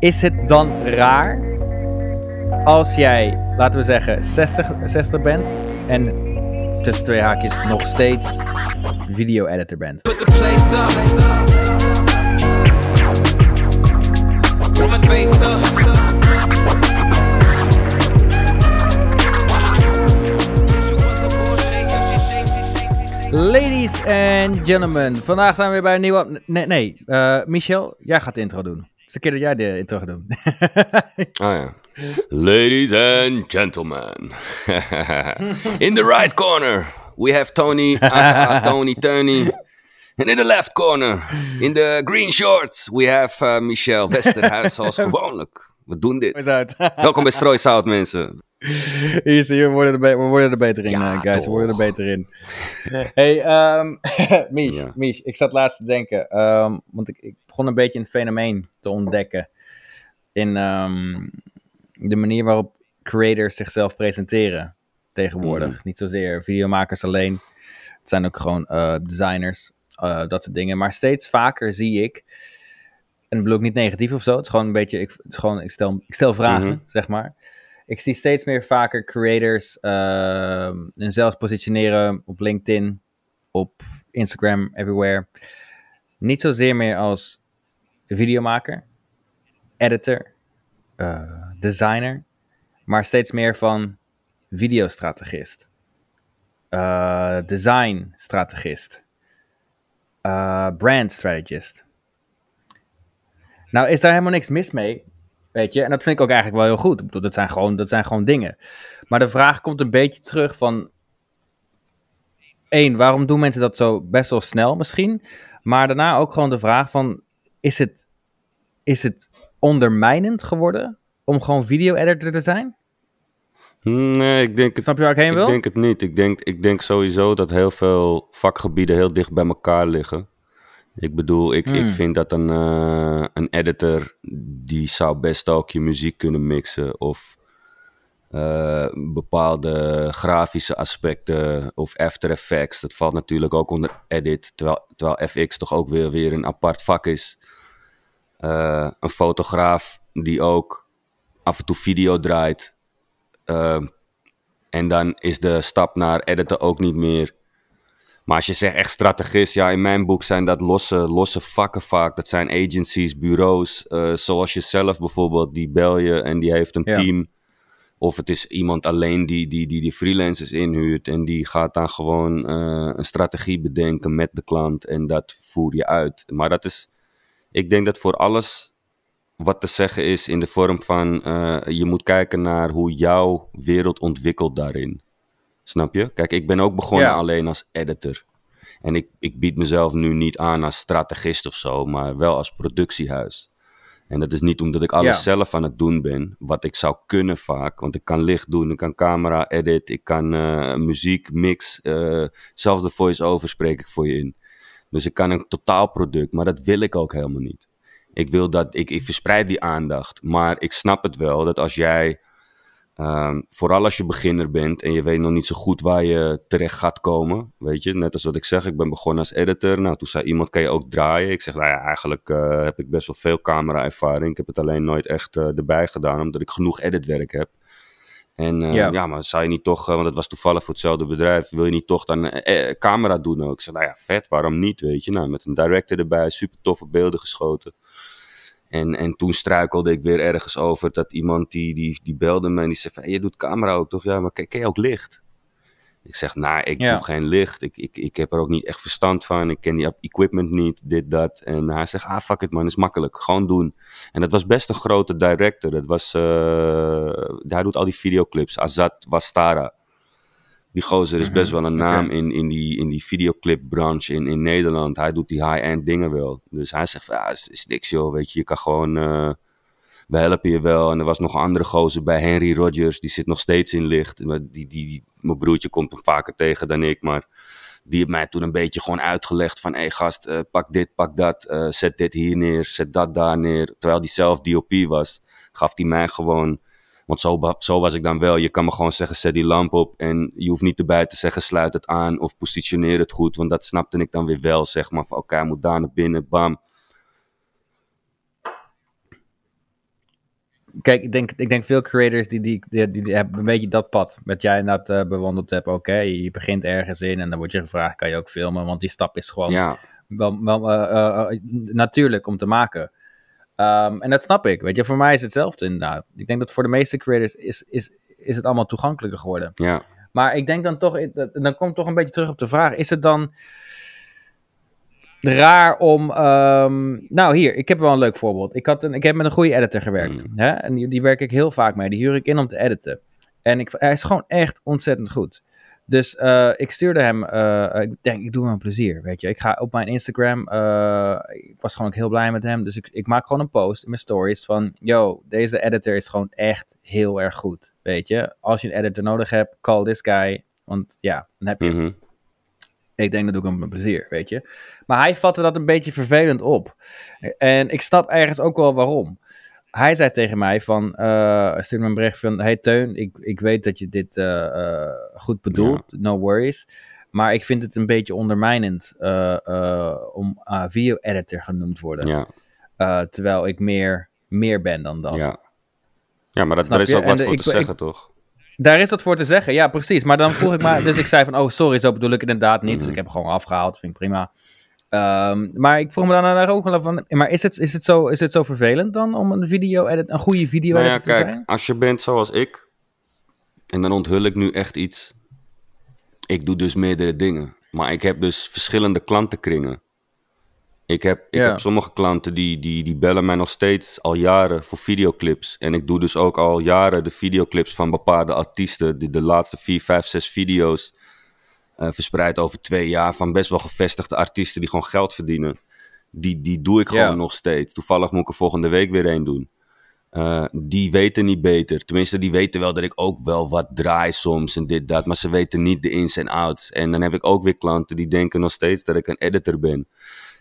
is het dan raar als jij, laten we zeggen, 60, 60 bent en tussen twee haakjes nog steeds video-editor bent? Ladies and gentlemen, vandaag zijn we weer bij een nieuwe... Nee, nee eh, Michel, jij gaat de intro doen. Is de keer dat jij de intro gaat doen. Ah ja. Ladies and gentlemen. in the right corner, we have Tony, aka Tony Tony. And in the left corner, in the green shorts, we have uh, Michel Westerhuis zoals gewoonlijk. We doen dit. Welkom bij Strooisout, mensen. Je, we worden er, be- we worden er beter in, Ja, eh, guys. toch. We worden er beter in. hey, ehm Mies, Ja. Mies, ik zat laatst te denken. ehm, want ik, ik begon een beetje een fenomeen te ontdekken. In ehm, de manier waarop creators zichzelf presenteren tegenwoordig. Mhm. Niet zozeer videomakers alleen. Het zijn ook gewoon eh, designers, eh, dat soort dingen. Maar steeds vaker zie ik, en dat bedoel ik niet negatief of zo. Het is gewoon een beetje, ik, het is gewoon, ik, stel, ik stel vragen, Mhm. zeg maar. Ik zie steeds meer vaker creators zelfs positioneren op LinkedIn, op Instagram, everywhere. Niet zozeer meer als videomaker, editor, eh, designer, maar steeds meer van videostrategist, eh designstrategist, eh brand strategist. Nou is daar helemaal niks mis mee, weet je, en dat vind ik ook eigenlijk wel heel goed. Dat zijn gewoon, dat zijn gewoon dingen. Maar de vraag komt een beetje terug van, één, waarom doen mensen dat zo best wel snel misschien? Maar daarna ook gewoon de vraag van, is het, is het ondermijnend geworden om gewoon video-editor te zijn? Nee, ik denk het, Snap je waar ik heen ik wil? denk het niet. Ik denk, ik denk sowieso dat heel veel vakgebieden heel dicht bij elkaar liggen. Ik bedoel, ik, Hmm. ik vind dat een, eh, een editor, die zou best ook je muziek kunnen mixen. Of eh, bepaalde grafische aspecten of After Effects. Dat valt natuurlijk ook onder edit, terwijl, terwijl FX toch ook weer, weer een apart vak is. Eh, een fotograaf die ook af en toe video draait. Eh, en dan is de stap naar editen ook niet meer. Maar als je zegt echt strategist, ja, in mijn boek zijn dat losse, losse vakken vaak. Dat zijn agencies, bureaus, eh, zoals jezelf bijvoorbeeld. Die bel je en die heeft een Ja. team. Of het is iemand alleen die, die, die, die freelancers inhuurt. En die gaat dan gewoon eh, een strategie bedenken met de klant. En dat voer je uit. Maar dat is, ik denk dat voor alles wat te zeggen is in de vorm van... eh, je moet kijken naar hoe jouw wereld ontwikkelt daarin. Snap je? Kijk, ik ben ook begonnen Ja. alleen als editor. En ik, ik bied mezelf nu niet aan als strategist of zo, maar wel als productiehuis. En dat is niet omdat ik alles Ja. zelf aan het doen ben, wat ik zou kunnen vaak. Want ik kan licht doen, ik kan camera edit, ik kan eh, muziek mix, eh, zelfs de voice-over spreek ik voor je in. Dus ik kan een totaalproduct, maar dat wil ik ook helemaal niet. Ik wil dat, ik, ik verspreid die aandacht, maar ik snap het wel dat als jij Ehm, vooral als je beginner bent en je weet nog niet zo goed waar je terecht gaat komen. Weet je, net als wat ik zeg, ik ben begonnen als editor. Nou, toen zei iemand, kan je ook draaien? Ik zeg, nou ja, eigenlijk eh, heb ik best wel veel camera-ervaring. Ik heb het alleen nooit echt eh, erbij gedaan, omdat ik genoeg editwerk heb. En eh, Ja. ja. maar zou je niet toch, eh, want het was toevallig voor hetzelfde bedrijf, wil je niet toch dan eh, camera doen ook? Ik zeg, nou ja, vet, waarom niet, weet je? Nou, met een director erbij, super toffe beelden geschoten. En, en toen struikelde ik weer ergens over dat iemand die, die, die belde me en die zei van, hey, je doet camera ook toch? Ja, maar ken, ken je ook licht? Ik zeg, nou, ik Ja. doe geen licht. Ik, ik, ik heb er ook niet echt verstand van. Ik ken die equipment niet, dit, dat. En hij zegt, ah, fuck it man, is makkelijk. Gewoon doen. En dat was best een grote director. Dat was, eh, hij doet al die videoclips. Azad Wastara. Die gozer is best wel een naam in, in die, in die videoclipbranche in, in Nederland. Hij doet die high-end dingen wel. Dus hij zegt, ja, is, is niks joh, weet je. Je kan gewoon, eh, we helpen je wel. En er was nog een andere gozer bij, Henry Rogers. Die zit nog steeds in licht. Maar Die, die, die, mijn broertje komt hem vaker tegen dan ik, maar... Die heeft mij toen een beetje gewoon uitgelegd van... Hé hey gast, eh, pak dit, pak dat. eh, zet dit hier neer, zet dat daar neer. Terwijl die zelf DOP was, gaf hij mij gewoon... Want zo, zo was ik dan wel. Je kan me gewoon zeggen, zet die lamp op. En je hoeft niet erbij te zeggen, sluit het aan of positioneer het goed. Want dat snapte ik dan weer wel, zeg maar. Van hij moet daar naar binnen, bam. Kijk, ik denk, ik denk veel creators die, die, die, die hebben een beetje dat pad. Wat jij net eh, bewandeld hebt. Oké, je begint ergens in en dan word je gevraagd, kan je ook filmen? Want die stap is gewoon Ja, wel, wel eh, eh, natuurlijk om te maken. Ehm, en dat snap ik. Weet je, voor mij is het hetzelfde inderdaad. Ik denk dat voor de meeste creators is, is, is het allemaal toegankelijker geworden. ja. Maar ik denk dan toch, dan komt toch een beetje terug op de vraag: is het dan raar om. ehm, nou, hier, ik heb wel een leuk voorbeeld. Ik, had een, ik heb met een goede editor gewerkt. Mm. Hè? En die, die werk ik heel vaak mee. Die huur ik in om te editen. En ik, hij is gewoon echt ontzettend goed. Dus eh, ik stuurde hem, eh, ik denk, ik doe hem een plezier, weet je. Ik ga op mijn Instagram, eh, ik was gewoon ook heel blij met hem. Dus ik, ik maak gewoon een post in mijn stories van, yo, deze editor is gewoon echt heel erg goed, weet je. Als je een editor nodig hebt, call this guy. Want ja, dan heb je hem. mhm. Ik denk dat doe ik hem met plezier, weet je. Maar hij vatte dat een beetje vervelend op. En ik snap ergens ook wel waarom. Hij zei tegen mij van, eh stuurde me een bericht van, hey Teun, ik, ik weet dat je dit eh, eh, goed bedoelt, no worries. Maar ik vind het een beetje ondermijnend om video-editor genoemd te worden. ja, terwijl ik meer, meer ben dan dat. ja. Ja, maar dat, daar is ook wat En voor ik- te ik- zeggen, toch? Daar is wat voor te zeggen, ja, precies. Maar dan vroeg ik me, dus ik zei van, oh, sorry, zo bedoel ik het inderdaad niet. Dus ik heb hem gewoon afgehaald, vind ik prima. Ehm, maar ik vroeg me dan daar ook wel van, maar is het, is, het zo, is het zo vervelend dan om een video edit, een goede video Nou ja, te kijk, zijn? als je bent zoals ik, en dan onthul ik nu echt iets. Ik doe dus meerdere dingen, maar ik heb dus verschillende klantenkringen. Ik heb, ik Ja. heb sommige klanten die, die, die bellen mij nog steeds al jaren voor videoclips. En ik doe dus ook al jaren de videoclips van bepaalde artiesten. Die de laatste vier, vijf, zes video's eh, verspreid over twee jaar. Van best wel gevestigde artiesten die gewoon geld verdienen. Die, die doe ik Ja. gewoon nog steeds. Toevallig moet ik er volgende week weer een doen. Eh, die weten niet beter. Tenminste, die weten wel dat ik ook wel wat draai soms en dit, dat. Maar ze weten niet de ins en outs. En dan heb ik ook weer klanten die denken nog steeds dat ik een editor ben.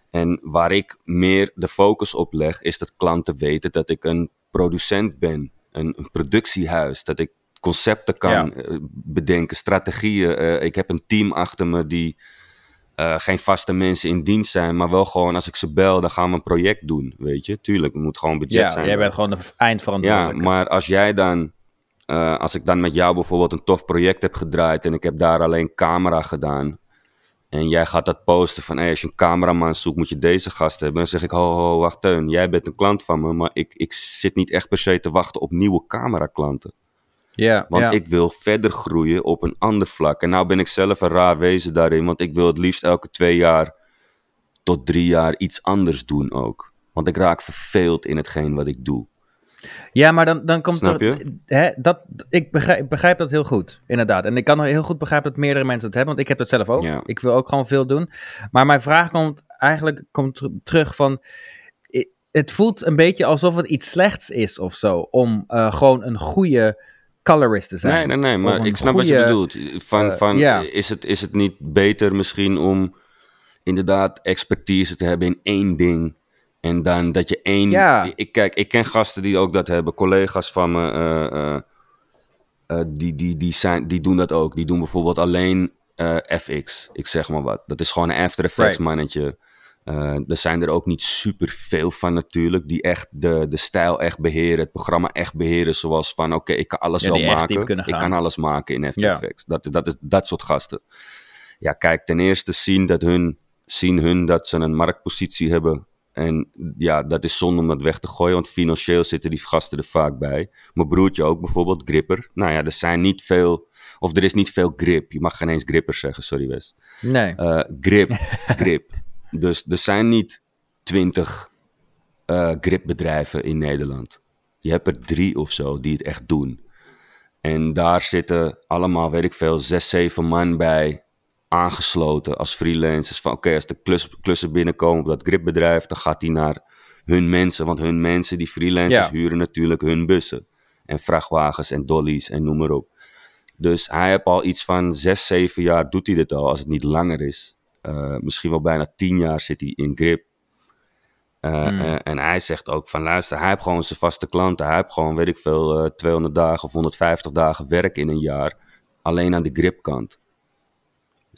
En waar ik meer de focus op leg, is dat klanten weten dat ik een producent ben. Een, een productiehuis. Dat ik concepten kan Ja. eh, bedenken, strategieën. Eh, ik heb een team achter me die eh, geen vaste mensen in dienst zijn. Maar wel gewoon als ik ze bel, dan gaan we een project doen. Weet je, tuurlijk, het moet gewoon budget Ja, zijn. jij bent gewoon de Ja, eindverantwoordelijke. maar als jij dan, als ik dan met jou bijvoorbeeld een tof project heb gedraaid en ik heb daar alleen camera gedaan. En jij gaat dat posten van, hey, als je een cameraman zoekt, moet je deze gast hebben. Dan zeg ik, ho, ho, wacht, Teun, jij bent een klant van me, maar ik, ik zit niet echt per se te wachten op nieuwe cameraklanten. ja, Want ik wil verder groeien op een ander vlak. En nou ben ik zelf een raar wezen daarin, want ik wil het liefst elke twee jaar tot drie jaar iets anders doen ook. Want ik raak verveeld in hetgeen wat ik doe. Ja, maar dan, dan komt Snap er... Hè, dat, ik, begrijp, ik begrijp dat heel goed, inderdaad. En ik kan heel goed begrijpen dat meerdere mensen het hebben, want ik heb dat zelf ook. Ja. Ik wil ook gewoon veel doen. Maar mijn vraag komt eigenlijk komt ter- terug van... Het voelt een beetje alsof het iets slechts is of zo, om eh, gewoon een goede colorist te zijn. Nee, nee, nee, maar ik snap wat je bedoelt. Van, eh, van, is, het, is het niet beter misschien om inderdaad expertise te hebben in één ding? En dan dat je één... Ja. Ik, kijk, ik ken gasten die ook dat hebben. Collega's van me, eh, eh, eh, die, die, die, zijn, die doen dat ook. Die doen bijvoorbeeld alleen FX. Ik zeg maar wat. Dat is gewoon een After Effects Right. mannetje. Er zijn er ook niet super veel van natuurlijk. Die echt de, de stijl echt beheren. Het programma echt beheren. Zoals van oké, ik kan alles Ja, wel maken. Ik kan alles maken in After Ja. Effects. Dat, dat is dat soort gasten. Ja, kijk, ten eerste zien, dat hun, zien hun dat ze een marktpositie hebben. En ja, dat is zonde om dat weg te gooien, want financieel zitten die gasten er vaak bij. Mijn broertje ook bijvoorbeeld, Gripper. Nou ja, er zijn niet veel, of er is niet veel grip. Je mag geen eens Gripper zeggen, sorry Wes. Nee. Eh, grip, grip. Dus er zijn niet twintig eh gripbedrijven in Nederland. Je hebt er drie of zo die het echt doen. En daar zitten allemaal, weet ik veel, zes, zeven man bij aangesloten als freelancers. Van oké, als de klus, klussen binnenkomen op dat gripbedrijf, dan gaat die naar hun mensen. Want hun mensen, die freelancers, Ja. huren natuurlijk hun bussen. En vrachtwagens en dollies en noem maar op. Dus hij heeft al iets van zes, zeven jaar doet hij dit al, als het niet langer is. Eh, misschien wel bijna tien jaar zit hij in grip. Eh, Hmm. eh, en hij zegt ook van luister, hij heeft gewoon zijn vaste klanten. Hij heeft gewoon, weet ik veel, eh 200 dagen of 150 dagen werk in een jaar. Alleen aan de gripkant.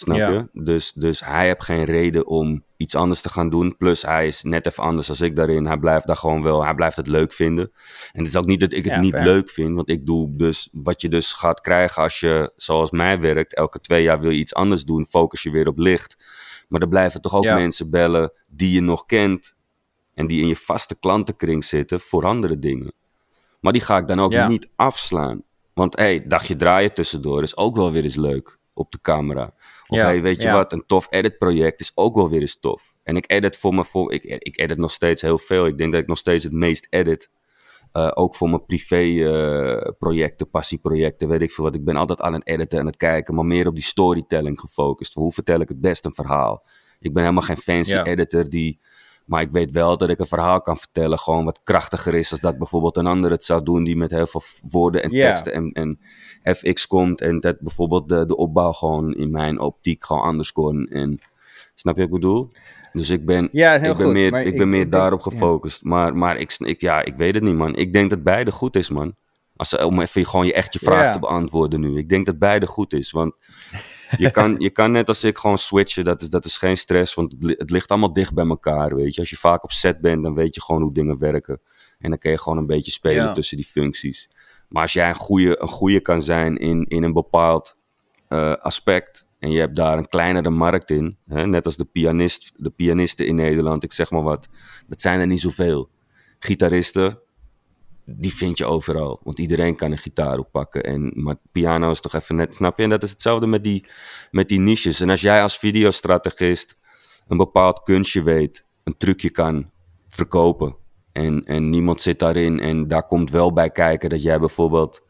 Snap Ja. je? Dus, dus hij heeft geen reden om iets anders te gaan doen. Plus hij is net even anders als ik daarin. Hij blijft daar gewoon wel, hij blijft het leuk vinden. En het is ook niet dat ik het Ja, niet fair. leuk vind, want ik doe dus wat je dus gaat krijgen als je, zoals mij werkt, elke twee jaar wil je iets anders doen, focus je weer op licht. Maar er blijven toch ook Ja. mensen bellen die je nog kent en die in je vaste klantenkring zitten voor andere dingen. Maar die ga ik dan ook niet afslaan. Want hé, hey, dagje draaien tussendoor is ook wel weer eens leuk op de camera. Of Ja, hey, weet je ja. wat, een tof editproject is ook wel weer eens tof. En ik edit voor me, voor, ik, ik edit nog steeds heel veel. Ik denk dat ik nog steeds het meest edit. Eh, ook voor mijn privé eh, projecten, passieprojecten, weet ik veel wat. Ik ben altijd aan het editen en het kijken, maar meer op die storytelling gefocust. Hoe vertel ik het best een verhaal? Ik ben helemaal geen fancy Ja. editor die... Maar ik weet wel dat ik een verhaal kan vertellen, gewoon wat krachtiger is als dat bijvoorbeeld een ander het zou doen die met heel veel woorden en teksten en, en FX komt en dat bijvoorbeeld de, de opbouw gewoon in mijn optiek gewoon anders kon. En, snap je wat ik bedoel? Dus ik ben, Ja, ik ben goed, meer, ik ik- ben meer denk- daarop ja. gefocust. Maar, maar ik, ik, ja, ik weet het niet, man. Ik denk dat beide goed is, man. Als, om even gewoon je echt je vraag Ja. te beantwoorden nu. Ik denk dat beide goed is, want je kan, je kan net als ik gewoon switchen. Dat is, dat is geen stress, want het, li- het ligt allemaal dicht bij elkaar, weet je. Als je vaak op set bent, dan weet je gewoon hoe dingen werken. En dan kun je gewoon een beetje spelen Ja. tussen die functies. Maar als jij een goede, een goede kan zijn in, in een bepaald eh, aspect. En je hebt daar een kleinere markt in. Hè? Net als de, pianist, de pianisten in Nederland, ik zeg maar wat. Dat zijn er niet zoveel. Gitaristen, die vind je overal. Want iedereen kan een gitaar oppakken. En, maar piano is toch even net, snap je? En dat is hetzelfde met die, met die niches. En als jij als videostrategist een bepaald kunstje weet, een trucje kan verkopen. En, en niemand zit daarin. En daar komt wel bij kijken dat jij bijvoorbeeld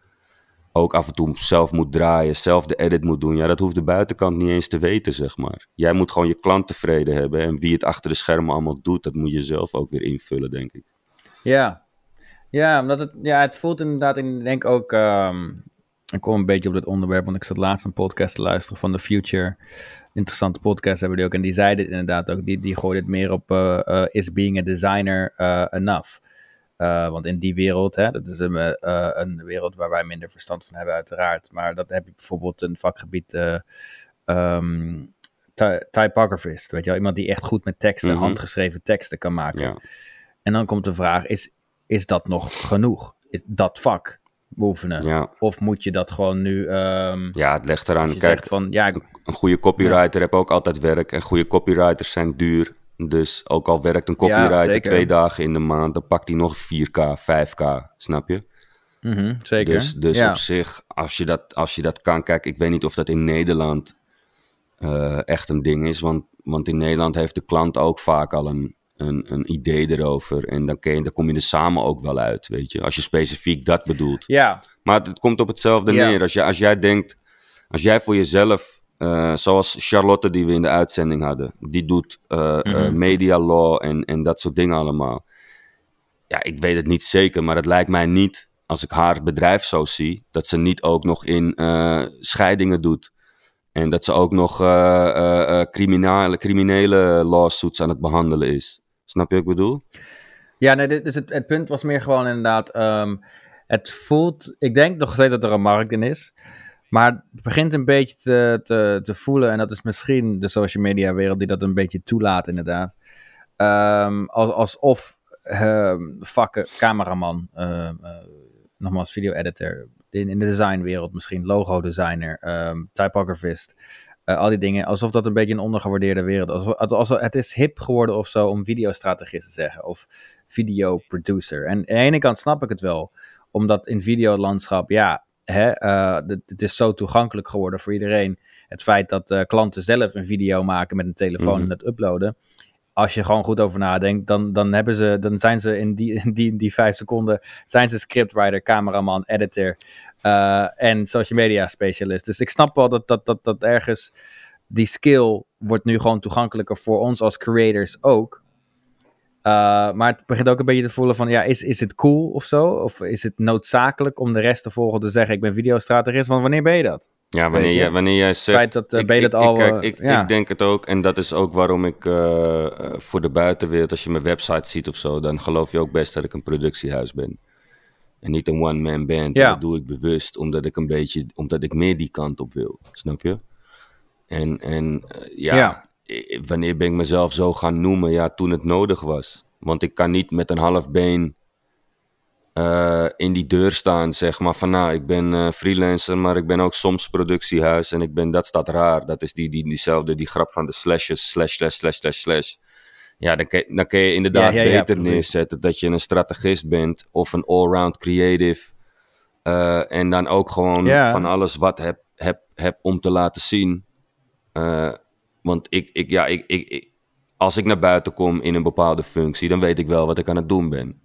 ook af en toe zelf moet draaien, zelf de edit moet doen. Ja, dat hoeft de buitenkant niet eens te weten, zeg maar. Jij moet gewoon je klant tevreden hebben. En wie het achter de schermen allemaal doet, dat moet je zelf ook weer invullen, denk ik. Ja, ja, omdat het, ja, het voelt inderdaad, ik denk ook, ehm, ik kom een beetje op dit onderwerp, want ik zat laatst een podcast te luisteren van The Future. Interessante podcast hebben die ook, en die zei dit inderdaad ook, die, die gooide het meer op, eh, eh, is being a designer eh, enough? Want in die wereld, hè, dat is een, een wereld waar wij minder verstand van hebben uiteraard, maar dat heb je bijvoorbeeld een vakgebied... ehm, ty- typographist, weet je wel, iemand die echt goed met teksten, Mhm. handgeschreven teksten kan maken. Ja, En dan komt de vraag, is, is dat nog genoeg? Is dat vak beoefenen? ja. Of moet je dat gewoon nu, ehm ja het legt eraan. Kijk, van, ja, ik- een goede copywriter heeft ook altijd werk. En goede copywriters zijn duur. Dus ook al werkt een copywriter twee dagen in de maand, dan pakt hij nog 4K, 5K, snap je? mhm, zeker. Dus, dus ja. op zich, als je, dat, als je dat kan, kijk, ik weet niet of dat in Nederland eh, echt een ding is. Want, want in Nederland heeft de klant ook vaak al een, een, een idee erover. En dan, je, dan kom je er samen ook wel uit, weet je. Als je specifiek dat bedoelt. ja, Maar het, het komt op hetzelfde Ja. neer. Als, jij als jij denkt, als jij voor jezelf, eh, zoals Charlotte die we in de uitzending hadden, die doet eh, eh, Mhm. media law en, en dat soort dingen allemaal. Ja, ik weet het niet zeker, maar het lijkt mij niet, als ik haar bedrijf zo zie, dat ze niet ook nog in scheidingen doet. En dat ze ook nog criminele, criminele lawsuits aan het behandelen is. Snap je wat ik bedoel? ja nee, dit- dus het, het punt was meer gewoon inderdaad, ehm, het voelt, ik denk nog steeds dat er een markt in is. Maar het begint een beetje te, te, te voelen, en dat is misschien de social media wereld die dat een beetje toelaat inderdaad. Ehm, als, alsof ehm, vakken, cameraman, eh, nogmaals video-editor, in, in de designwereld misschien, logo-designer, ehm, typographist, eh, al die dingen, alsof dat een beetje een ondergewaardeerde wereld is. Alsof, alsof, het is hip geworden of zo om videostrategist te zeggen, of videoproducer. En aan de ene kant snap ik het wel, omdat in videolandschap, ja, hè, eh, het- is zo toegankelijk geworden voor iedereen. Het feit dat eh, klanten zelf een video maken met een telefoon Mhm. en het uploaden. Als je gewoon goed over nadenkt, dan, dan, hebben ze, dan zijn ze in die, die, die vijf seconden zijn ze scriptwriter, cameraman, editor eh, en social media specialist. Dus ik snap wel dat, dat, dat, dat ergens die skill wordt nu gewoon toegankelijker voor ons als creators ook. Uh, maar het begint ook een beetje te voelen van, ja, is, is het cool of zo? Of is het noodzakelijk om de rest te volgen te zeggen, ik ben videostrategist? Want wanneer ben je dat? Ja, wanneer, jij, wanneer jij zegt... feit dat, eh, ik, ik- dat ik- al, kijk, eh, ik, ja. ik denk het ook. En dat is ook waarom ik eh, voor de buitenwereld... Als je mijn website ziet of zo... Dan geloof je ook best dat ik een productiehuis ben. En niet een one-man band. Ja. Dat doe ik bewust. Omdat ik een beetje... Omdat ik meer die kant op wil. Snap je? En, en ja... Ja. wanneer ben ik mezelf zo gaan noemen? Ja, toen het nodig was. Want ik kan niet met een half been eh, in die deur staan, zeg maar. Van nou, ik ben eh, freelancer, maar ik ben ook soms productiehuis. En ik ben, dat staat raar. Dat is die, die, diezelfde, die grap van de slashes, slash, slash, slash, slash, slash. Ja, dan kun, dan kun je inderdaad Ja, ja, ja, beter neerzetten dat je een strategist bent of een allround creative. Eh, en dan ook gewoon van alles wat heb, heb, heb om te laten zien. Want ik, ik, ja, ik, ik, ik- als ik naar buiten kom in een bepaalde functie, dan weet ik wel wat ik aan het doen ben.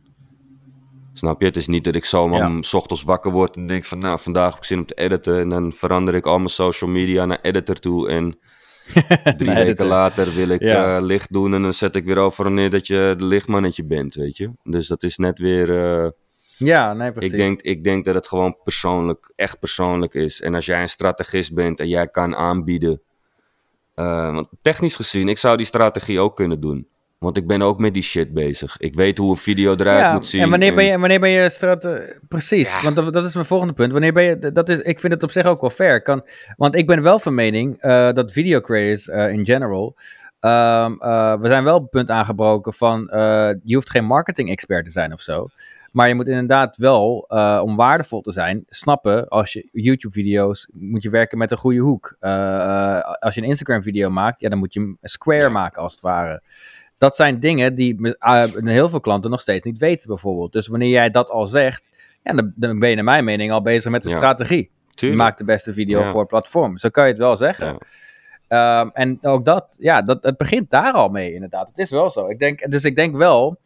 Snap je? Het is niet dat ik zomaar Ja. 's ochtends wakker word en denk van, nou, vandaag heb ik zin om te editen. En dan verander ik al mijn social media naar editor toe. En drie weken editor. later wil ik Ja. eh, licht doen en dan zet ik weer over wanneer dat je de lichtmannetje bent, weet je. Dus dat is net weer... eh, Ja, nee, precies. ik denk, ik denk dat het gewoon persoonlijk, echt persoonlijk is. En als jij een strategist bent en jij kan aanbieden. eh, want technisch gezien, ik zou die strategie ook kunnen doen. Want ik ben ook met die shit bezig. Ik weet hoe een video eruit ja, moet zien. En wanneer ben en- je, wanneer ben je strate- Precies, Ja. want dat, dat is mijn volgende punt. Wanneer ben je... Dat is, ik vind het op zich ook wel fair. Kan, want ik ben wel van mening eh, dat video creators eh, in general... ehm, eh, we zijn wel op het punt aangebroken van... eh, je hoeft geen marketing expert te zijn of zo. Maar je moet inderdaad wel, eh, om waardevol te zijn, snappen als je YouTube-video's moet je werken met een goede hoek. Eh, eh, als je een Instagram-video maakt, ja, dan moet je hem square maken als het ware. Dat zijn dingen die me- eh, heel veel klanten nog steeds niet weten, bijvoorbeeld. Dus wanneer jij dat al zegt, ja, dan, dan ben je naar mijn mening al bezig met de Ja. strategie. Je Tuurlijk. maakt de beste video Ja. voor het platform. Zo kan je het wel zeggen. Ehm, en ook dat, ja, dat, het begint daar al mee, inderdaad. Het is wel zo. Ik denk, dus ik denk wel,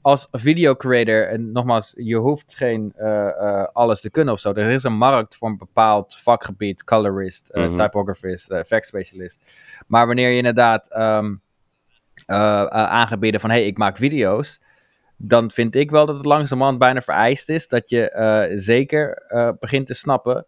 als video creator, en nogmaals, je hoeft geen eh, eh, alles te kunnen of zo. Er is een markt voor een bepaald vakgebied, colorist, eh, Mhm. typographist, eh, effect specialist. Maar wanneer je inderdaad ehm eh, eh, aangebieden van, hey, ik maak video's, dan vind ik wel dat het langzamerhand bijna vereist is dat je eh, zeker eh, begint te snappen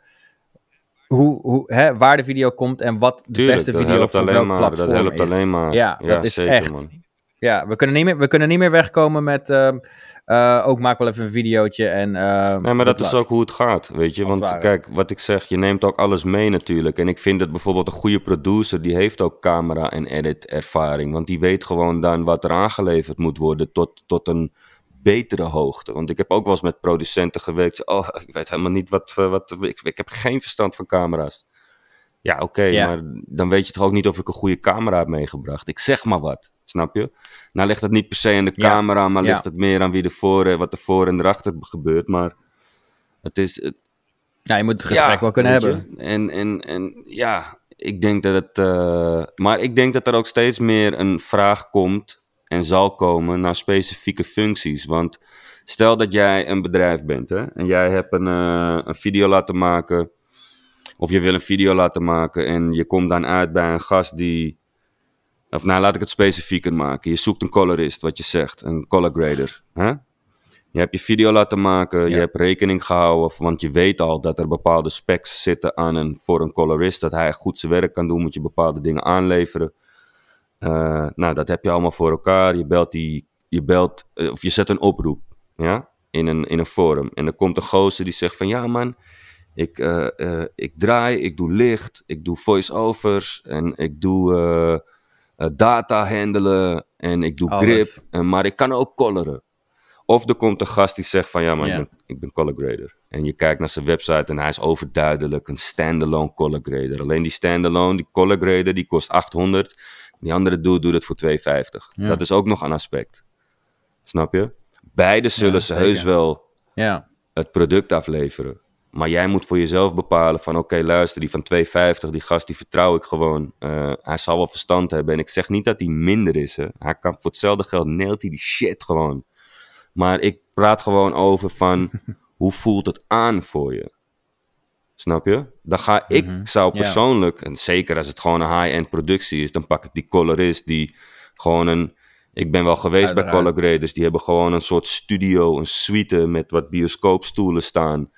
hoe, hoe, hè, waar de video komt en wat de Tuurlijk, beste video alleen welk maar, platform dat helpt is. alleen maar. Ja, Ja, dat is zeker, echt. man. Ja, we kunnen, niet meer, we kunnen niet meer wegkomen met ehm, eh, ook maak wel even een videootje en ehm, Nee, maar dat is luck. ook hoe het gaat, weet je. Als Want kijk, wat ik zeg, je neemt ook alles mee natuurlijk. En ik vind dat bijvoorbeeld een goede producer, die heeft ook camera- en edit-ervaring. Want die weet gewoon dan wat er aangeleverd moet worden tot, tot een betere hoogte. Want ik heb ook wel eens met producenten gewerkt. Oh, ik weet helemaal niet wat... eh, wat ik, ik heb geen verstand van camera's. Ja, oké, Ja. maar dan weet je toch ook niet of ik een goede camera heb meegebracht. Ik zeg maar wat, snap je? Nou ligt het niet per se aan de Ja, camera, maar ja. ligt het meer aan wie er voor, eh, wat er voor en erachter gebeurt. Maar het is... Het, Ja, je moet het gesprek wel kunnen hebben. je. En, en, en ja, ik denk dat het... eh, maar ik denk dat er ook steeds meer een vraag komt en zal komen naar specifieke functies. Want stel dat jij een bedrijf bent hè, en jij hebt een, eh, een video laten maken... Of je wil een video laten maken en je komt dan uit bij een gast die... Of nou, laat ik het specifieker maken. Je zoekt een colorist, wat je zegt. Een color grader. Hè? Je hebt je video laten maken, je hebt rekening gehouden, want je weet al dat er bepaalde specs zitten aan een, voor een colorist. Dat hij goed zijn werk kan doen, moet je bepaalde dingen aanleveren. Eh, nou, dat heb je allemaal voor elkaar. Je belt, die, je belt eh, of je zet een oproep ja? in, een, in een forum. En dan komt een gozer die zegt van, ja man, ik, eh, eh, ik draai, ik doe licht, ik doe voice-overs en ik doe eh, data handelen en ik doe grip, en, maar ik kan ook coloren. Of er komt een gast die zegt van ja, maar ik, ben, ik ben color grader. En je kijkt naar zijn website en hij is overduidelijk een standalone color grader. Alleen die standalone, die color grader, die kost 800. Die andere dude doet het voor 250. Ja. Dat is ook nog een aspect. Snap je? Beide zullen Ja, ze heus wel Ja, het product afleveren. Maar jij moet voor jezelf bepalen van oké, luister, die van 250, die gast die vertrouw ik gewoon. Eh, hij zal wel verstand hebben. En ik zeg niet dat hij minder is. Hè. Hij kan voor hetzelfde geld neelt hij die shit gewoon. Maar ik praat gewoon over van hoe voelt het aan voor je? Snap je? Dan ga ik, Mhm. zou persoonlijk, en zeker als het gewoon een high-end productie is, dan pak ik die colorist die gewoon een. Ik ben wel geweest bij color graders, die hebben gewoon een soort studio, een suite met wat bioscoopstoelen staan.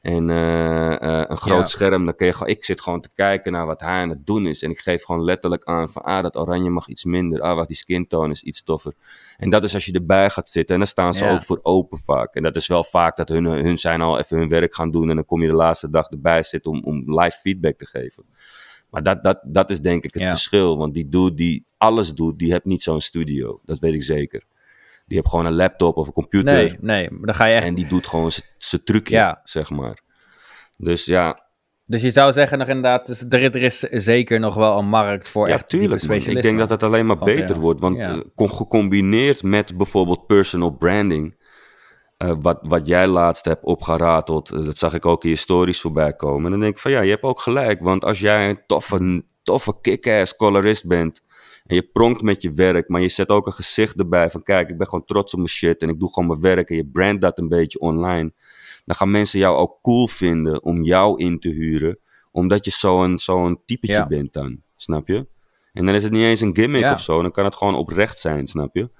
En eh, eh, een groot Ja. scherm, dan kun je gewoon, ik zit gewoon te kijken naar wat hij aan het doen is. En ik geef gewoon letterlijk aan van, ah, dat oranje mag iets minder. Ah, wat die skin tone is iets toffer. En dat is als je erbij gaat zitten. En dan staan ze Ja. ook voor open vaak. En dat is wel vaak dat hun, hun zijn al even hun werk gaan doen. En dan kom je de laatste dag erbij zitten om, om live feedback te geven. Maar dat, dat, dat is denk ik het Ja. verschil. Want die dude die alles doet, die heeft niet zo'n studio. Dat weet ik zeker. Die heeft gewoon een laptop of een computer. Nee, nee, maar dan ga je echt... En die doet gewoon zijn trucje, Ja. zeg maar. Dus ja, Dus je zou zeggen nog inderdaad, dus er, er is zeker nog wel een markt voor ja echt tuurlijk. man. Ik specialisten. denk dat het alleen maar Want, beter ja, wordt. Want ja. eh, gecombineerd met bijvoorbeeld personal branding. eh, wat, wat jij laatst hebt opgerateld, eh, dat zag ik ook in je stories voorbij komen. En dan denk ik van ja, je hebt ook gelijk. Want als jij een toffe, toffe kick-ass colorist bent. En je pronkt met je werk, maar je zet ook een gezicht erbij van kijk, ik ben gewoon trots op mijn shit en ik doe gewoon mijn werk en je brand dat een beetje online. Dan gaan mensen jou ook cool vinden om jou in te huren, omdat je zo'n zo'n typetje Ja. bent dan, snap je? En dan is het niet eens een gimmick Ja. of zo, dan kan het gewoon oprecht zijn, snap je?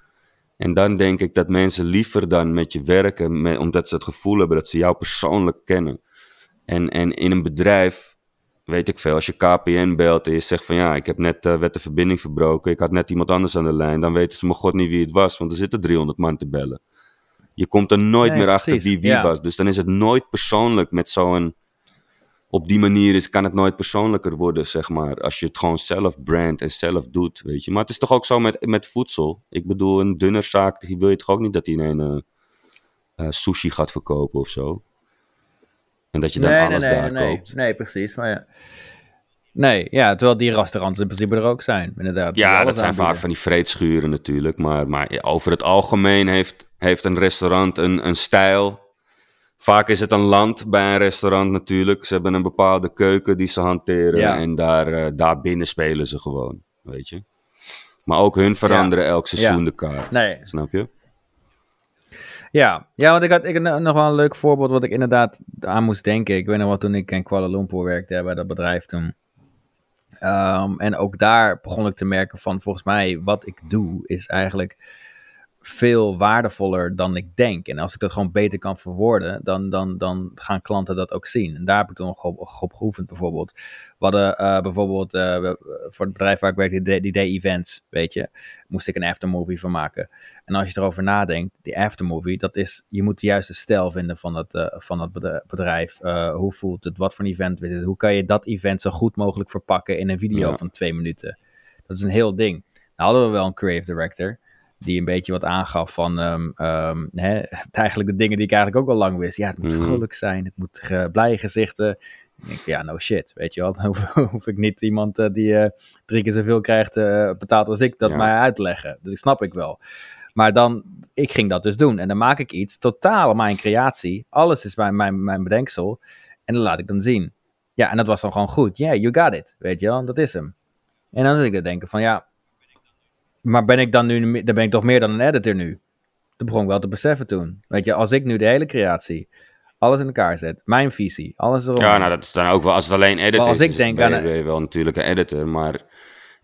En dan denk ik dat mensen liever dan met je werken, met, omdat ze het gevoel hebben dat ze jou persoonlijk kennen. En, en in een bedrijf, weet ik veel, als je KPN belt en je zegt van ja, ik heb net werd de verbinding verbroken, ik had net iemand anders aan de lijn, dan weten ze me god niet wie het was, want er zitten 300 man te bellen. Je komt er nooit Nee, meer achter wie wie ja. was. Dus dan is het nooit persoonlijk met zo'n... Op die manier is, kan het nooit persoonlijker worden, zeg maar. Als je het gewoon zelf brandt en zelf doet, weet je. Maar het is toch ook zo met, met voedsel. Ik bedoel, een dunnerzaak, die wil je toch ook niet dat hij een eh, sushi gaat verkopen of zo. En dat je dan nee, alles nee, nee, daar nee, koopt. Nee, precies. Maar ja. Nee, ja, terwijl die restaurants in principe er ook zijn, inderdaad. Ja, dat zijn vaak van die vreedschuren natuurlijk. Maar, maar over het algemeen heeft, heeft een restaurant een, een stijl. Vaak is het een land bij een restaurant natuurlijk. Ze hebben een bepaalde keuken die ze hanteren. Ja. En daar, eh, daar binnen spelen ze gewoon, weet je. Maar ook hun veranderen elk seizoen Ja. de kaart. Nee. Snap je? Ja, ja want ik had, ik nog wel een leuk voorbeeld wat ik inderdaad aan moest denken. Ik weet nog wel toen ik in Kuala Lumpur werkte bij dat bedrijf toen. Ehm, en ook daar begon ik te merken van volgens mij wat ik doe is eigenlijk veel waardevoller dan ik denk. En als ik dat gewoon beter kan verwoorden, dan, dan, dan gaan klanten dat ook zien. En daar heb ik toen nog op, op geoefend bijvoorbeeld. We hadden eh, bijvoorbeeld eh, voor het bedrijf waar ik werkte, die, die day events, weet je. Moest ik een aftermovie van maken. En als je erover nadenkt, die aftermovie, dat is, je moet de juiste stijl vinden van het, eh, van het bedrijf- hoe voelt het, wat voor een event is het, hoe kan je dat event zo goed mogelijk verpakken in een video Ja. van twee minuten. Dat is een heel ding. Nou hadden we wel een creative director, die een beetje wat aangaf van ehm, ehm, hè, eigenlijk de dingen die ik eigenlijk ook al lang wist. Ja, het moet Mhm. vrolijk zijn, het moet ge- blije gezichten. Ik denk, ja, no shit, weet je wel. Dan hoef, hoef ik niet iemand eh, die eh, drie keer zoveel krijgt eh, betaald als ik, dat Ja. mij uit te leggen. Dus dat snap ik wel. Maar dan, ik ging dat dus doen. En dan maak ik iets, totaal mijn creatie. Alles is mijn, mijn, mijn bedenksel. En dan laat ik dan zien. Ja, en dat was dan gewoon goed. Yeah, you got it. Weet je wel, dat is hem. En dan zit ik te denken van, ja... Maar ben ik dan nu, dan ben ik toch meer dan een editor nu? Dat begon ik wel te beseffen toen. Weet je, als ik nu de hele creatie, alles in elkaar zet, mijn visie, alles erop. Ja, nou dat is dan ook wel, als het alleen edit Maar als is, ik denk ben, aan je, ben je wel natuurlijk een editor. Maar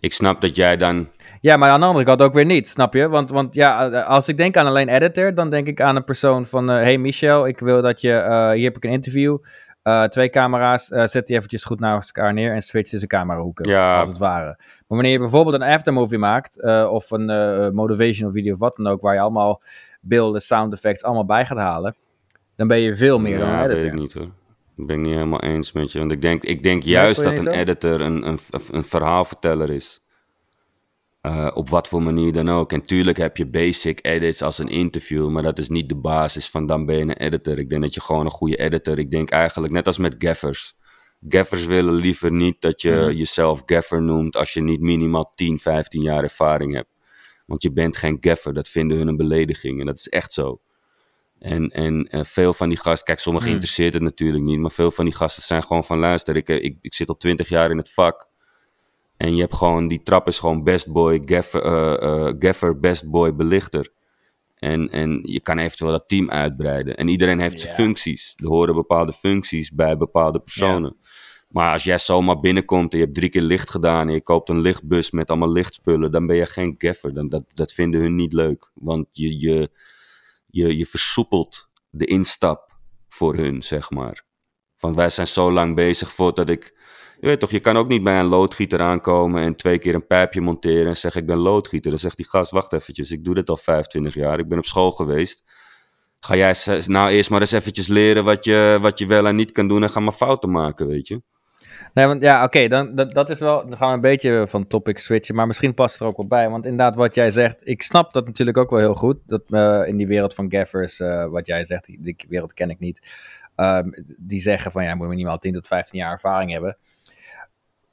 ik snap dat jij dan... Ja, maar aan de andere kant ook weer niet, snap je? Want, want ja, als ik denk aan alleen editor, dan denk ik aan een persoon van... eh, hey Michel, ik wil dat je... eh, hier heb ik een interview. Eh, twee camera's, eh, zet die eventjes goed naast elkaar neer en switch tussen camerahoeken, Ja. als het ware. Maar wanneer je bijvoorbeeld een aftermovie maakt, eh, of een motivational video of wat dan ook, waar je allemaal beelden, sound effects allemaal bij gaat halen, dan ben je veel meer dan ja, een weet editor. ik niet hoor. Ik ben het niet helemaal eens met je. Want ik denk, ik denk juist dat een zo? editor een, een, een verhaalverteller is. Eh, op wat voor manier dan ook. En tuurlijk heb je basic edits als een interview, maar dat is niet de basis van dan ben je een editor. Ik denk dat je gewoon een goede editor. Ik denk eigenlijk net als met gaffers. Gaffers willen liever niet dat je Mhm. jezelf gaffer noemt als je niet minimaal 10, 15 jaar ervaring hebt. Want je bent geen gaffer, dat vinden hun een belediging. En dat is echt zo. En, en veel van die gasten, kijk, sommigen Hmm. interesseert het natuurlijk niet, maar veel van die gasten zijn gewoon van luister, ik, eh, ik, ik zit al twintig jaar in het vak. En je hebt gewoon, die trap is gewoon best boy, gaffer, eh, eh, gaffer best boy, belichter. En, en je kan eventueel dat team uitbreiden. En iedereen heeft zijn functies. Er horen bepaalde functies bij bepaalde personen. Maar als jij zomaar binnenkomt en je hebt drie keer licht gedaan en je koopt een lichtbus met allemaal lichtspullen, dan ben je geen gaffer. Dan, dat, dat vinden hun niet leuk. Want je, je, je, je versoepelt de instap voor hun, zeg maar. Van wij zijn zo lang bezig voordat ik. Je weet toch, je kan ook niet bij een loodgieter aankomen en twee keer een pijpje monteren en zeggen ik ben loodgieter. Dan zegt die gast, wacht eventjes, ik doe dit al 25 jaar, ik ben op school geweest. Ga jij nou eerst maar eens eventjes leren wat je, wat je wel en niet kan doen en ga maar fouten maken, weet je. Nee, want ja, oké, dan dat, dat is wel. Dan gaan we een beetje van topic switchen, maar misschien past er ook wel bij. Want inderdaad, wat jij zegt, ik snap dat natuurlijk ook wel heel goed. Dat eh, in die wereld van gaffers, eh, wat jij zegt, die, die wereld ken ik niet. ehm, die zeggen van ja, moet minimaal 10 tot 15 jaar ervaring hebben.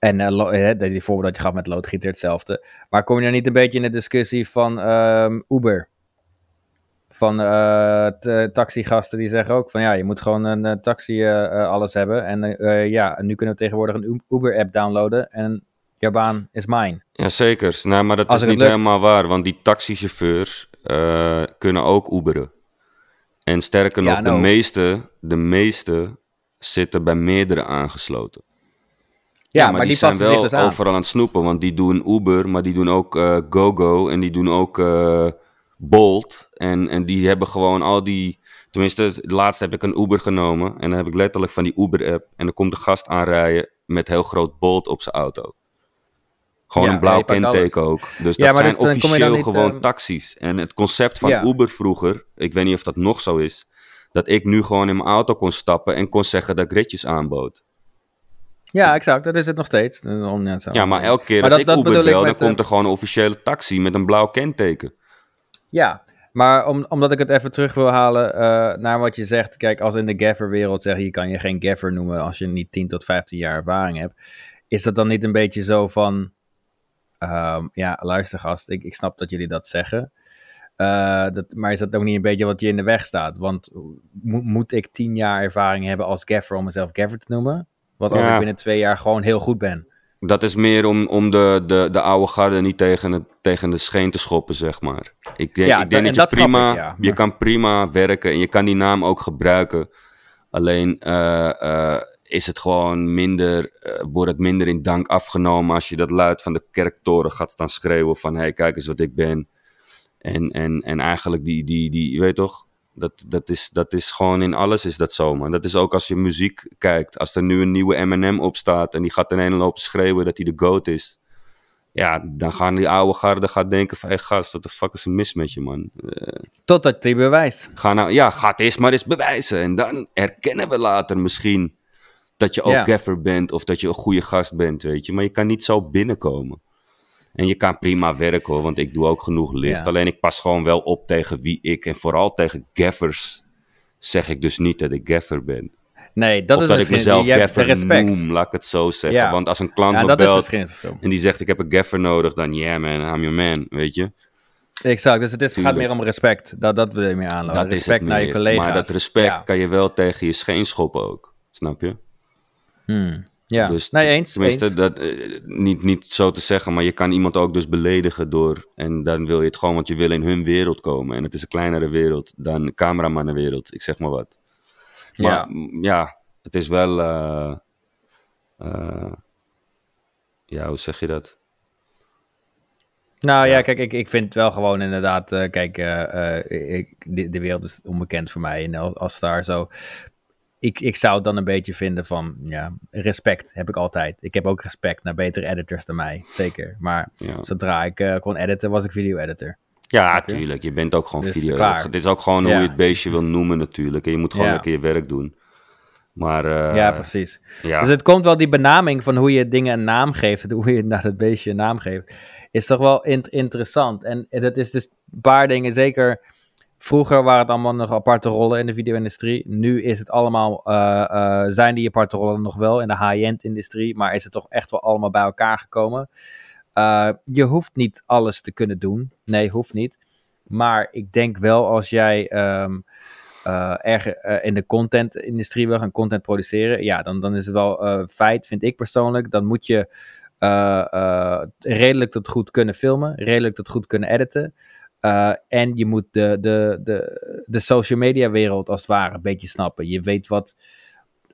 En eh, die voorbeeld dat je gaf met loodgieter hetzelfde. Maar kom je nou niet een beetje in de discussie van ehm, Uber? Van t- taxigasten die zeggen ook van ja, je moet gewoon een eh, taxi alles hebben. En ja, nu kunnen we tegenwoordig een Uber-app downloaden en jouw baan is mine. Ja, zeker. Nou, maar dat Als is niet lukt. helemaal waar, want die taxichauffeurs kunnen ook Uberen. En sterker Ja, nog, de, nou. meeste, de meeste zitten bij meerdere aangesloten. Ja, maar, die, zijn wel zich dus overal aan het snoepen, want die doen Uber, maar die doen ook eh, GoGo en die doen ook eh, Bolt. En, en die hebben gewoon al die... Tenminste, het laatste heb ik een Uber genomen en dan heb ik letterlijk van die Uber-app. En dan komt de gast aanrijden met heel groot Bolt op zijn auto. Gewoon Ja, een blauw kenteken ook. Dus Ja, dat zijn dus officieel niet, gewoon ehm, taxis. En het concept van Ja. Uber vroeger, ik weet niet of dat nog zo is, dat ik nu gewoon in mijn auto kon stappen en kon zeggen dat ik ritjes aanbood. Ja, exact. Dat is het nog steeds. Ja, maar elke keer Maar als dat- ik dat Uber ik bel, dan komt er gewoon een officiële taxi met een blauw kenteken. Ja, maar om, omdat ik het even terug wil halen eh, naar wat je zegt. Kijk, als in de gaffer-wereld zeg je, je kan je geen gaffer noemen als je niet 10 tot 15 jaar ervaring hebt. Is dat dan niet een beetje zo van, ehm, ja, luister gast, ik, ik snap dat jullie dat zeggen. Eh, dat, maar is dat ook niet een beetje wat je in de weg staat? Want mo- moet ik 10 jaar ervaring hebben als gaffer om mezelf gaffer te noemen? Wat als Ja. ik binnen twee jaar gewoon heel goed ben? Dat is meer om, om de, de, de oude garde niet tegen, het, tegen de scheen te schoppen, zeg maar. Ik denk, Ja, ik denk da- en dat je prima, ik, ja, je kan prima werken en je kan die naam ook gebruiken. Alleen eh, eh, is het gewoon minder, eh, wordt het minder in dank afgenomen als je dat luid van de kerktoren gaat staan schreeuwen van hé, hey, kijk eens wat ik ben. En, en, en eigenlijk die, die, die, weet toch, dat, dat, is, dat is gewoon in alles is dat zo, man. Dat is ook als je muziek kijkt. Als er nu een nieuwe Eminem opstaat en die gaat ineens lopen schreeuwen dat hij de GOAT is. Ja, dan gaan die oude garde gaat denken van, hé gast, wat de fuck is er mis met je, man? Eh, Totdat hij bewijst. ga nou, ja, ga het eerst maar eens bewijzen. En dan erkennen we later misschien dat je ook Ja. gaffer bent of dat je een goede gast bent, weet je. Maar je kan niet zo binnenkomen. En je kan prima werken hoor, want ik doe ook genoeg licht. Ja. Alleen ik pas gewoon wel op tegen wie ik en vooral tegen gaffers zeg ik dus niet dat ik gaffer ben. Nee, dat of is dat ik mezelf gaffer respect. noem, laat ik het zo zeggen. Ja. Want als een klant Ja, me belt en die zegt ik heb een gaffer nodig, dan yeah man, I'm your man, weet je. Exact, dus het is, gaat meer om respect. Dat, dat wil je meer aanlopen. respect naar je collega's. Maar dat respect Ja, kan je wel tegen je scheen schoppen ook, snap je? Hmm. Ja. Dus nee, eens. Tenminste, eens. Dat, eh, niet, niet zo te zeggen, maar je kan iemand ook dus beledigen door. En dan wil je het gewoon, want je wil in hun wereld komen. En het is een kleinere wereld dan de cameramannenwereld, ik zeg maar wat. Maar Ja. m, ja, het is wel. eh, eh, ja, hoe zeg je dat? Nou ja, Ja. kijk, ik, ik vind wel gewoon inderdaad, kijk, ik, de, de wereld is onbekend voor mij en als daar zo. Ik, ik zou het dan een beetje vinden van, ja, respect heb ik altijd. Ik heb ook respect naar betere editors dan mij, zeker. Maar Ja, zodra ik eh, kon editen, was ik video-editor. ja je? tuurlijk. Je bent ook gewoon Dus video. klaar. Het is ook gewoon hoe je het beestje wil noemen, natuurlijk. En je moet gewoon Ja. lekker je werk doen. Maar eh, ja, precies. ja. Dus het komt wel, die benaming van hoe je dingen een naam geeft, hoe je naar het beestje een naam geeft, is toch wel int- interessant. En dat is dus een paar dingen, zeker vroeger waren het allemaal nog aparte rollen in de video-industrie. Nu is het allemaal, eh, eh, zijn die aparte rollen nog wel in de high-end industrie, maar is het toch echt wel allemaal bij elkaar gekomen. Eh, je hoeft niet alles te kunnen doen. Nee, hoeft niet. Maar ik denk wel als jij ehm, eh, erg in de content-industrie wil gaan content produceren, ja, dan, dan is het wel feit, vind ik persoonlijk. Dan moet je redelijk tot goed kunnen filmen, redelijk tot goed kunnen editen. Eh, en je moet de, de, de, de social media wereld als het ware een beetje snappen. Je weet wat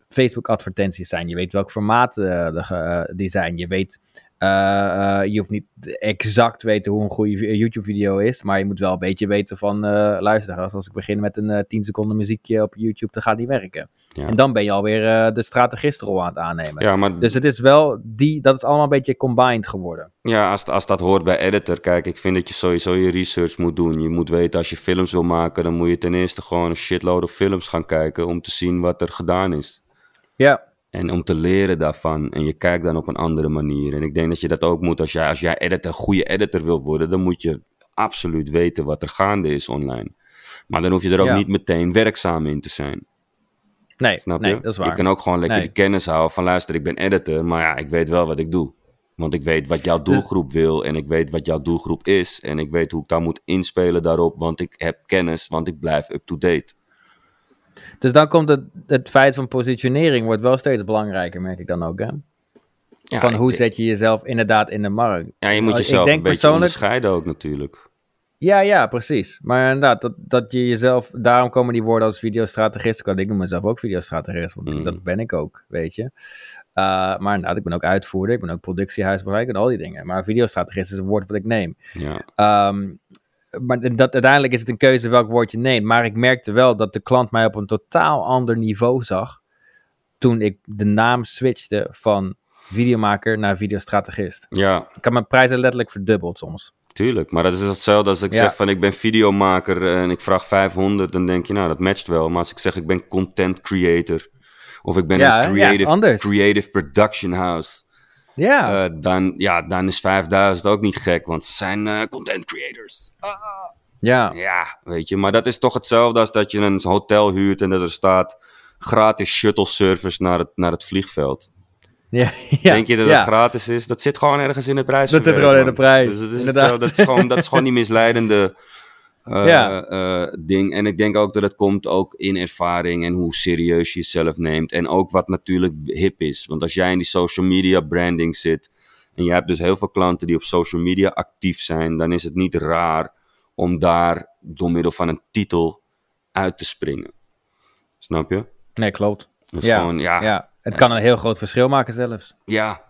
Facebook advertenties zijn. Je weet welk formaat eh, eh, die zijn. Je weet, eh, eh, je hoeft niet exact weten hoe een goede vi- YouTube video is. Maar je moet wel een beetje weten van, eh, luister, als, ik begin met een eh 10 seconden muziekje op YouTube, dan gaat die werken. Ja. En dan ben je alweer eh, de strategistrol aan het aannemen. ja, maar Dus het is wel, die, dat is allemaal een beetje combined geworden. Ja, als, als dat hoort bij editor, kijk, ik vind dat je sowieso je research moet doen. Je moet weten, als je films wil maken, dan moet je ten eerste gewoon een shitload of films gaan kijken om te zien wat er gedaan is. Ja, En om te leren daarvan. En je kijkt dan op een andere manier. En ik denk dat je dat ook moet. Als jij, als jij editor, goede editor wil worden, dan moet je absoluut weten wat er gaande is online. Maar dan hoef je er ook Ja. niet meteen werkzaam in te zijn. Nee, Snap nee je? dat is waar. Je kan ook gewoon lekker Nee. de kennis houden van luister, ik ben editor, maar ja, ik weet wel wat ik doe. Want ik weet wat jouw doelgroep wil en ik weet wat jouw doelgroep is. En ik weet hoe ik daar moet inspelen daarop, want ik heb kennis, want ik blijf up-to-date. Dus dan komt het, het feit van positionering wordt wel steeds belangrijker, merk ik dan ook. Hè? Ja, van ik hoe denk- zet je jezelf inderdaad in de markt. Ja, je moet Ik jezelf denk een beetje persoonlijk- onderscheiden ook natuurlijk. Ja, ja, precies. Maar inderdaad, dat, dat je jezelf... Daarom komen die woorden als videostrategist. Ik noem mezelf ook videostrategist, want Mm. dat ben ik ook, weet je. Uh, maar inderdaad, ik ben ook uitvoerder, ik ben ook productiehuisbereik en al die dingen. Maar videostrategist is een woord wat ik neem. Ja, Ehm, maar dat, uiteindelijk is het een keuze welk woord je neemt. Maar ik merkte wel dat de klant mij op een totaal ander niveau zag. toen ik de naam switchte van videomaker naar videostrategist. ja, Ik heb mijn prijzen letterlijk verdubbeld soms. tuurlijk. Maar dat is hetzelfde als ik Ja. zeg van ik ben videomaker en ik vraag 500, dan denk je nou dat matcht wel. Maar als ik zeg ik ben content creator of ik ben Ja, een creative, creative production house. Ja, Eh, dan, ja, dan is 5000 ook niet gek, want ze zijn eh, content creators. ja, Ja, weet je, maar dat is toch hetzelfde als dat je een hotel huurt en dat er staat gratis shuttle service naar het, naar het vliegveld. ja, ja. Denk je dat ja. het gratis is? Dat zit gewoon ergens in de prijs. Dat zit gewoon in de prijs, Dus dat, is hetzelfde. dat, is gewoon, dat is gewoon die misleidende Ja. eh, ding. En ik denk ook dat het komt ook in ervaring en hoe serieus je jezelf neemt. En ook wat natuurlijk hip is. Want als jij in die social media branding zit en je hebt dus heel veel klanten die op social media actief zijn, dan is het niet raar om daar door middel van een titel uit te springen. Snap je? Nee, klopt. Dat is Ja, gewoon, ja, ja. ja. Het kan een heel groot verschil maken zelfs. Ja,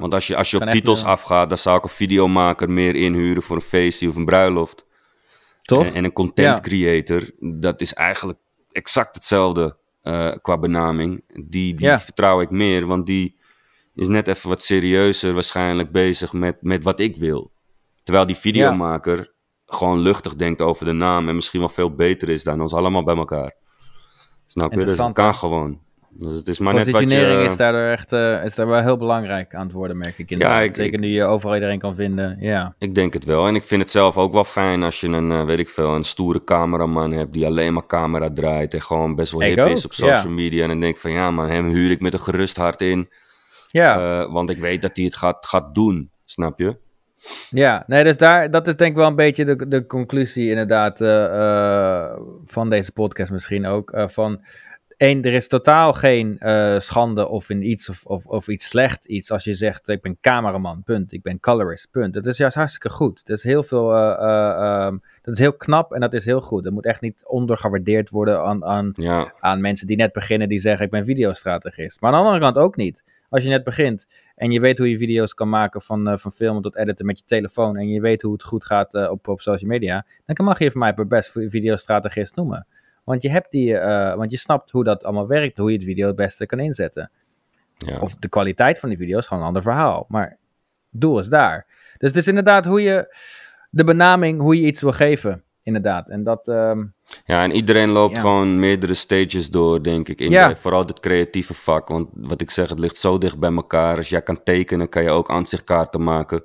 Want als je, als je op titels afgaat, dan zou ik een videomaker meer inhuren voor een feestje of een bruiloft. Toch? En, en een content Ja. creator, dat is eigenlijk exact hetzelfde eh, qua benaming. Die, die Ja. vertrouw ik meer, want die is net even wat serieuzer waarschijnlijk bezig met, met wat ik wil. Terwijl die videomaker gewoon luchtig denkt over de naam en misschien wel veel beter is dan ons allemaal bij elkaar. Snap je? Dus het Interessant, kan gewoon. Dus het is maar net wat Positionering je... is daardoor echt eh, is daar wel heel belangrijk aan het worden, merk ik. inderdaad. ik- Zeker ik- nu je overal iedereen kan vinden. Ja, Ik denk het wel. En ik vind het zelf ook wel fijn als je een, eh, weet ik veel, een stoere cameraman hebt die alleen maar camera draait en gewoon best wel Ik hip ook, is op social ja. media. En dan denk ik van ja man, hem huur ik met een gerust hart in, ja, eh, want ik weet dat hij het gaat, gaat doen. Snap je? ja. Nee, dus daar, dat is denk ik wel een beetje de, de conclusie inderdaad van deze podcast misschien ook. van één, er is totaal geen eh, schande of in iets of, of, of iets slecht iets als je zegt ik ben cameraman, punt. Ik ben colorist, punt. Dat is juist hartstikke goed. Dat is heel veel, eh, eh, ehm, dat is heel knap en dat is heel goed. Dat moet echt niet ondergewaardeerd worden aan, aan Ja, aan mensen die net beginnen die zeggen ik ben videostrategist. Maar aan de andere kant ook niet. Als je net begint en je weet hoe je video's kan maken van, van filmen tot editen met je telefoon en je weet hoe het goed gaat op, op social media, dan mag je van mij per best videostrategist noemen. Want je, hebt die, eh, want je snapt hoe dat allemaal werkt, hoe je het video het beste kan inzetten. ja. Of de kwaliteit van die video is gewoon een ander verhaal. Maar het doel is daar. Dus het is inderdaad hoe je, de benaming, hoe je iets wil geven. Inderdaad. En dat, ehm, ja, en iedereen loopt Ja. gewoon meerdere stages door, denk ik. In Ja. de- vooral het creatieve vak. Want wat ik zeg, het ligt zo dicht bij elkaar. Als jij kan tekenen, kan je ook aanzichtkaarten maken.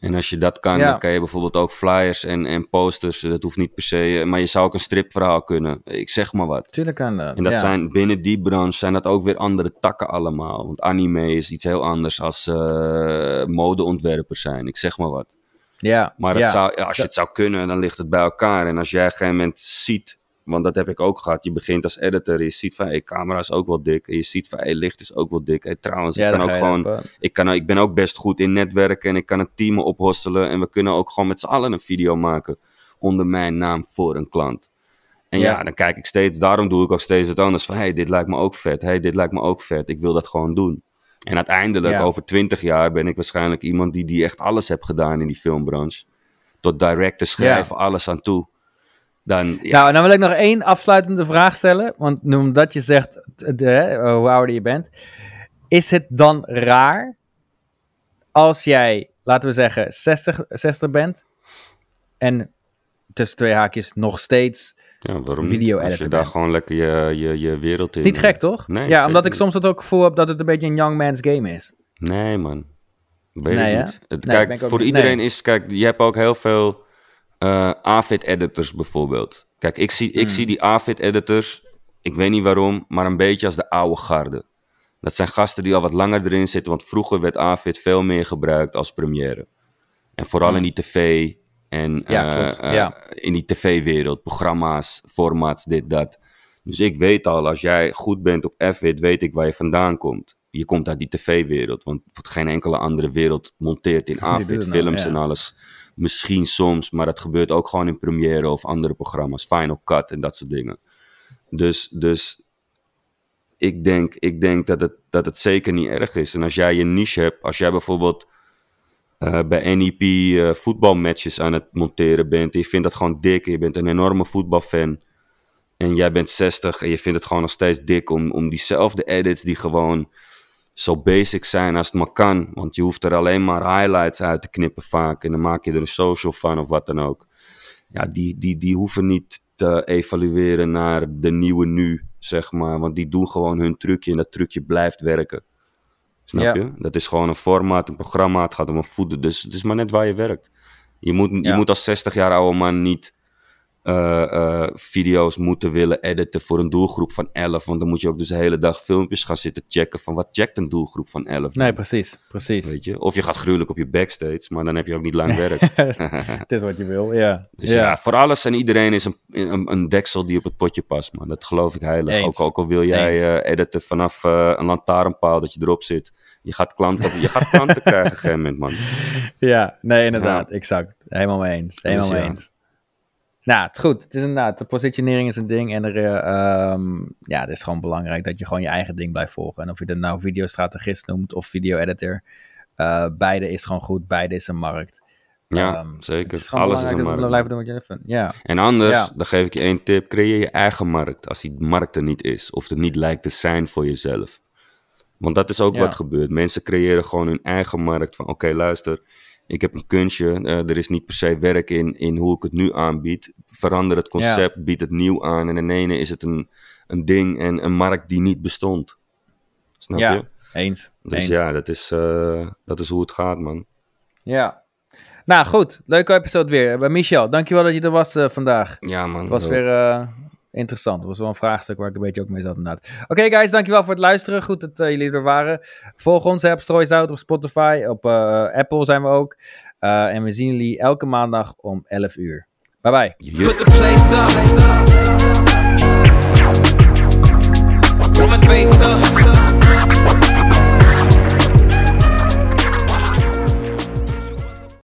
En als je dat kan, Ja. dan kan je bijvoorbeeld ook flyers en, en posters. Dat hoeft niet per se. eh, Maar je zou ook een stripverhaal kunnen. Ik zeg maar wat. tuurlijk kan dat. En dat ja. zijn binnen die branche zijn dat ook weer andere takken allemaal. Want anime is iets heel anders als eh modeontwerpers zijn. Ik zeg maar wat. Ja, Maar het ja. zou, als je het zou kunnen, dan ligt het bij elkaar. En als jij op een gegeven moment ziet, want dat heb ik ook gehad. Je begint als editor je ziet van, hey, camera is ook wel dik. En je ziet van, hey, licht is ook wel dik. Hey, trouwens, Ja, ik kan ook gewoon, ik, kan, ik ben ook best goed in netwerken en ik kan een team ophosselen. En we kunnen ook gewoon met z'n allen een video maken onder mijn naam voor een klant. En ja. Ja. dan kijk ik steeds, daarom doe ik ook steeds wat anders. Van, hey, dit lijkt me ook vet. Hey, dit lijkt me ook vet. Ik wil dat gewoon doen. En uiteindelijk, Ja. over twintig jaar, ben ik waarschijnlijk iemand die, die echt alles heeft gedaan in die filmbranche. Tot directen, schrijven, alles aan toe. Dan, ja, Nou, en dan wil ik nog één afsluitende vraag stellen. Want omdat je zegt de, hoe ouder je bent. Is het dan raar als jij, laten we zeggen, 60, 60 bent. En tussen twee haakjes nog steeds. Ja, waarom Video niet? Als je daar bent. gewoon lekker je, je, je wereld in... Is niet gek, toch? Nee, ja, omdat ik soms het ook gevoel heb dat het een beetje een young man's game is. Nee, man. Weet Nee, ik niet. Het, Nee, kijk, voor niet. iedereen Nee. is... Kijk, je hebt ook heel veel eh AVID-editors bijvoorbeeld. Kijk, ik zie, Hmm. ik zie die AVID-editors... Ik weet niet waarom, maar een beetje als de oude garde. Dat zijn gasten die al wat langer erin zitten. Want vroeger werd AVID veel meer gebruikt als première. En vooral in die tv en Hmm. Ja, eh, eh, Ja. in die tv-wereld. Programma's, formats, dit, dat. Dus ik weet al, als jij goed bent op F-wit, weet ik waar je vandaan komt. Je komt uit die tv-wereld, want geen enkele andere wereld monteert in AVID, nou, films ja. en alles. Misschien soms, maar dat gebeurt ook gewoon in Premiere of andere programma's, Final Cut en dat soort dingen. Dus, dus ik denk, ik denk dat, het, dat het zeker niet erg is. En als jij je niche hebt, als jij bijvoorbeeld eh, bij NEP eh, voetbalmatches aan het monteren bent. En je vindt dat gewoon dik. En je bent een enorme voetbalfan. En jij bent 60 en je vindt het gewoon nog steeds dik om, om diezelfde edits die gewoon zo basic zijn als het maar kan. Want je hoeft er alleen maar highlights uit te knippen vaak. En dan maak je er een social van of wat dan ook. Ja, die, die, die hoeven niet te evalueren naar de nieuwe nu, zeg maar. Want die doen gewoon hun trucje en dat trucje blijft werken. Snap Ja. je? Dat is gewoon een formaat, een programma. Het gaat om een voeden. Dus het is maar net waar je werkt. Je moet, je moet als 60 jaar oude man niet eh, eh, video's moeten willen editen voor een doelgroep van 11. Want dan moet je ook dus de hele dag filmpjes gaan zitten checken van wat checkt een doelgroep van 11. Nee, precies. Precies. Weet je? Of je gaat gruwelijk op je backstage, maar dan heb je ook niet lang werk. Het is wat je wil, ja. Dus ja. voor alles en iedereen is een, een, een deksel die op het potje past, man. Dat geloof ik heilig. Ook, ook al wil jij eh, editen vanaf een lantaarnpaal dat je erop zit. Je gaat klanten, je gaat klanten krijgen op een gegeven moment, man. Ja, nee, inderdaad. Exact. Helemaal mee eens. Helemaal Dus mee eens. Nou, het goed. Het is inderdaad, de positionering is een ding. En er, eh, ehm, ja, het is gewoon belangrijk dat je gewoon je eigen ding blijft volgen. En of je dat nou videostrategist noemt of video-editor. eh, beide is gewoon goed. Beide is een markt. Ja, Ehm, zeker. is Alles is een markt. blijven doen wat je vindt. Ja, En anders, Ja. dan geef ik je één tip. Creëer je eigen markt. Als die markt er niet is. Of er niet lijkt te zijn voor jezelf. Want dat is ook Ja. wat gebeurt. Mensen creëren gewoon hun eigen markt. Van oké, luister. Ik heb een kunstje. eh, er is niet per se werk in, in hoe ik het nu aanbied. Verander het concept. Bied het nieuw aan. En in ene is het een, een ding en een markt die niet bestond. Snap ja je? eens. Dus eens. ja, dat is, eh, dat is hoe het gaat, man. Ja. Nou, goed. Leuke episode weer. Uh, Michel, dankjewel dat je er was eh, vandaag. Ja, man. Het was Wel. weer eh, interessant. Het was wel een vraagstuk waar ik een beetje ook mee zat inderdaad. Oké guys, dankjewel voor het luisteren. Goed dat eh, jullie er waren. Volg ons op Stroois Out, op Spotify, op eh, Apple zijn we ook. Eh, en we zien jullie elke maandag om 11 uur. Bye bye.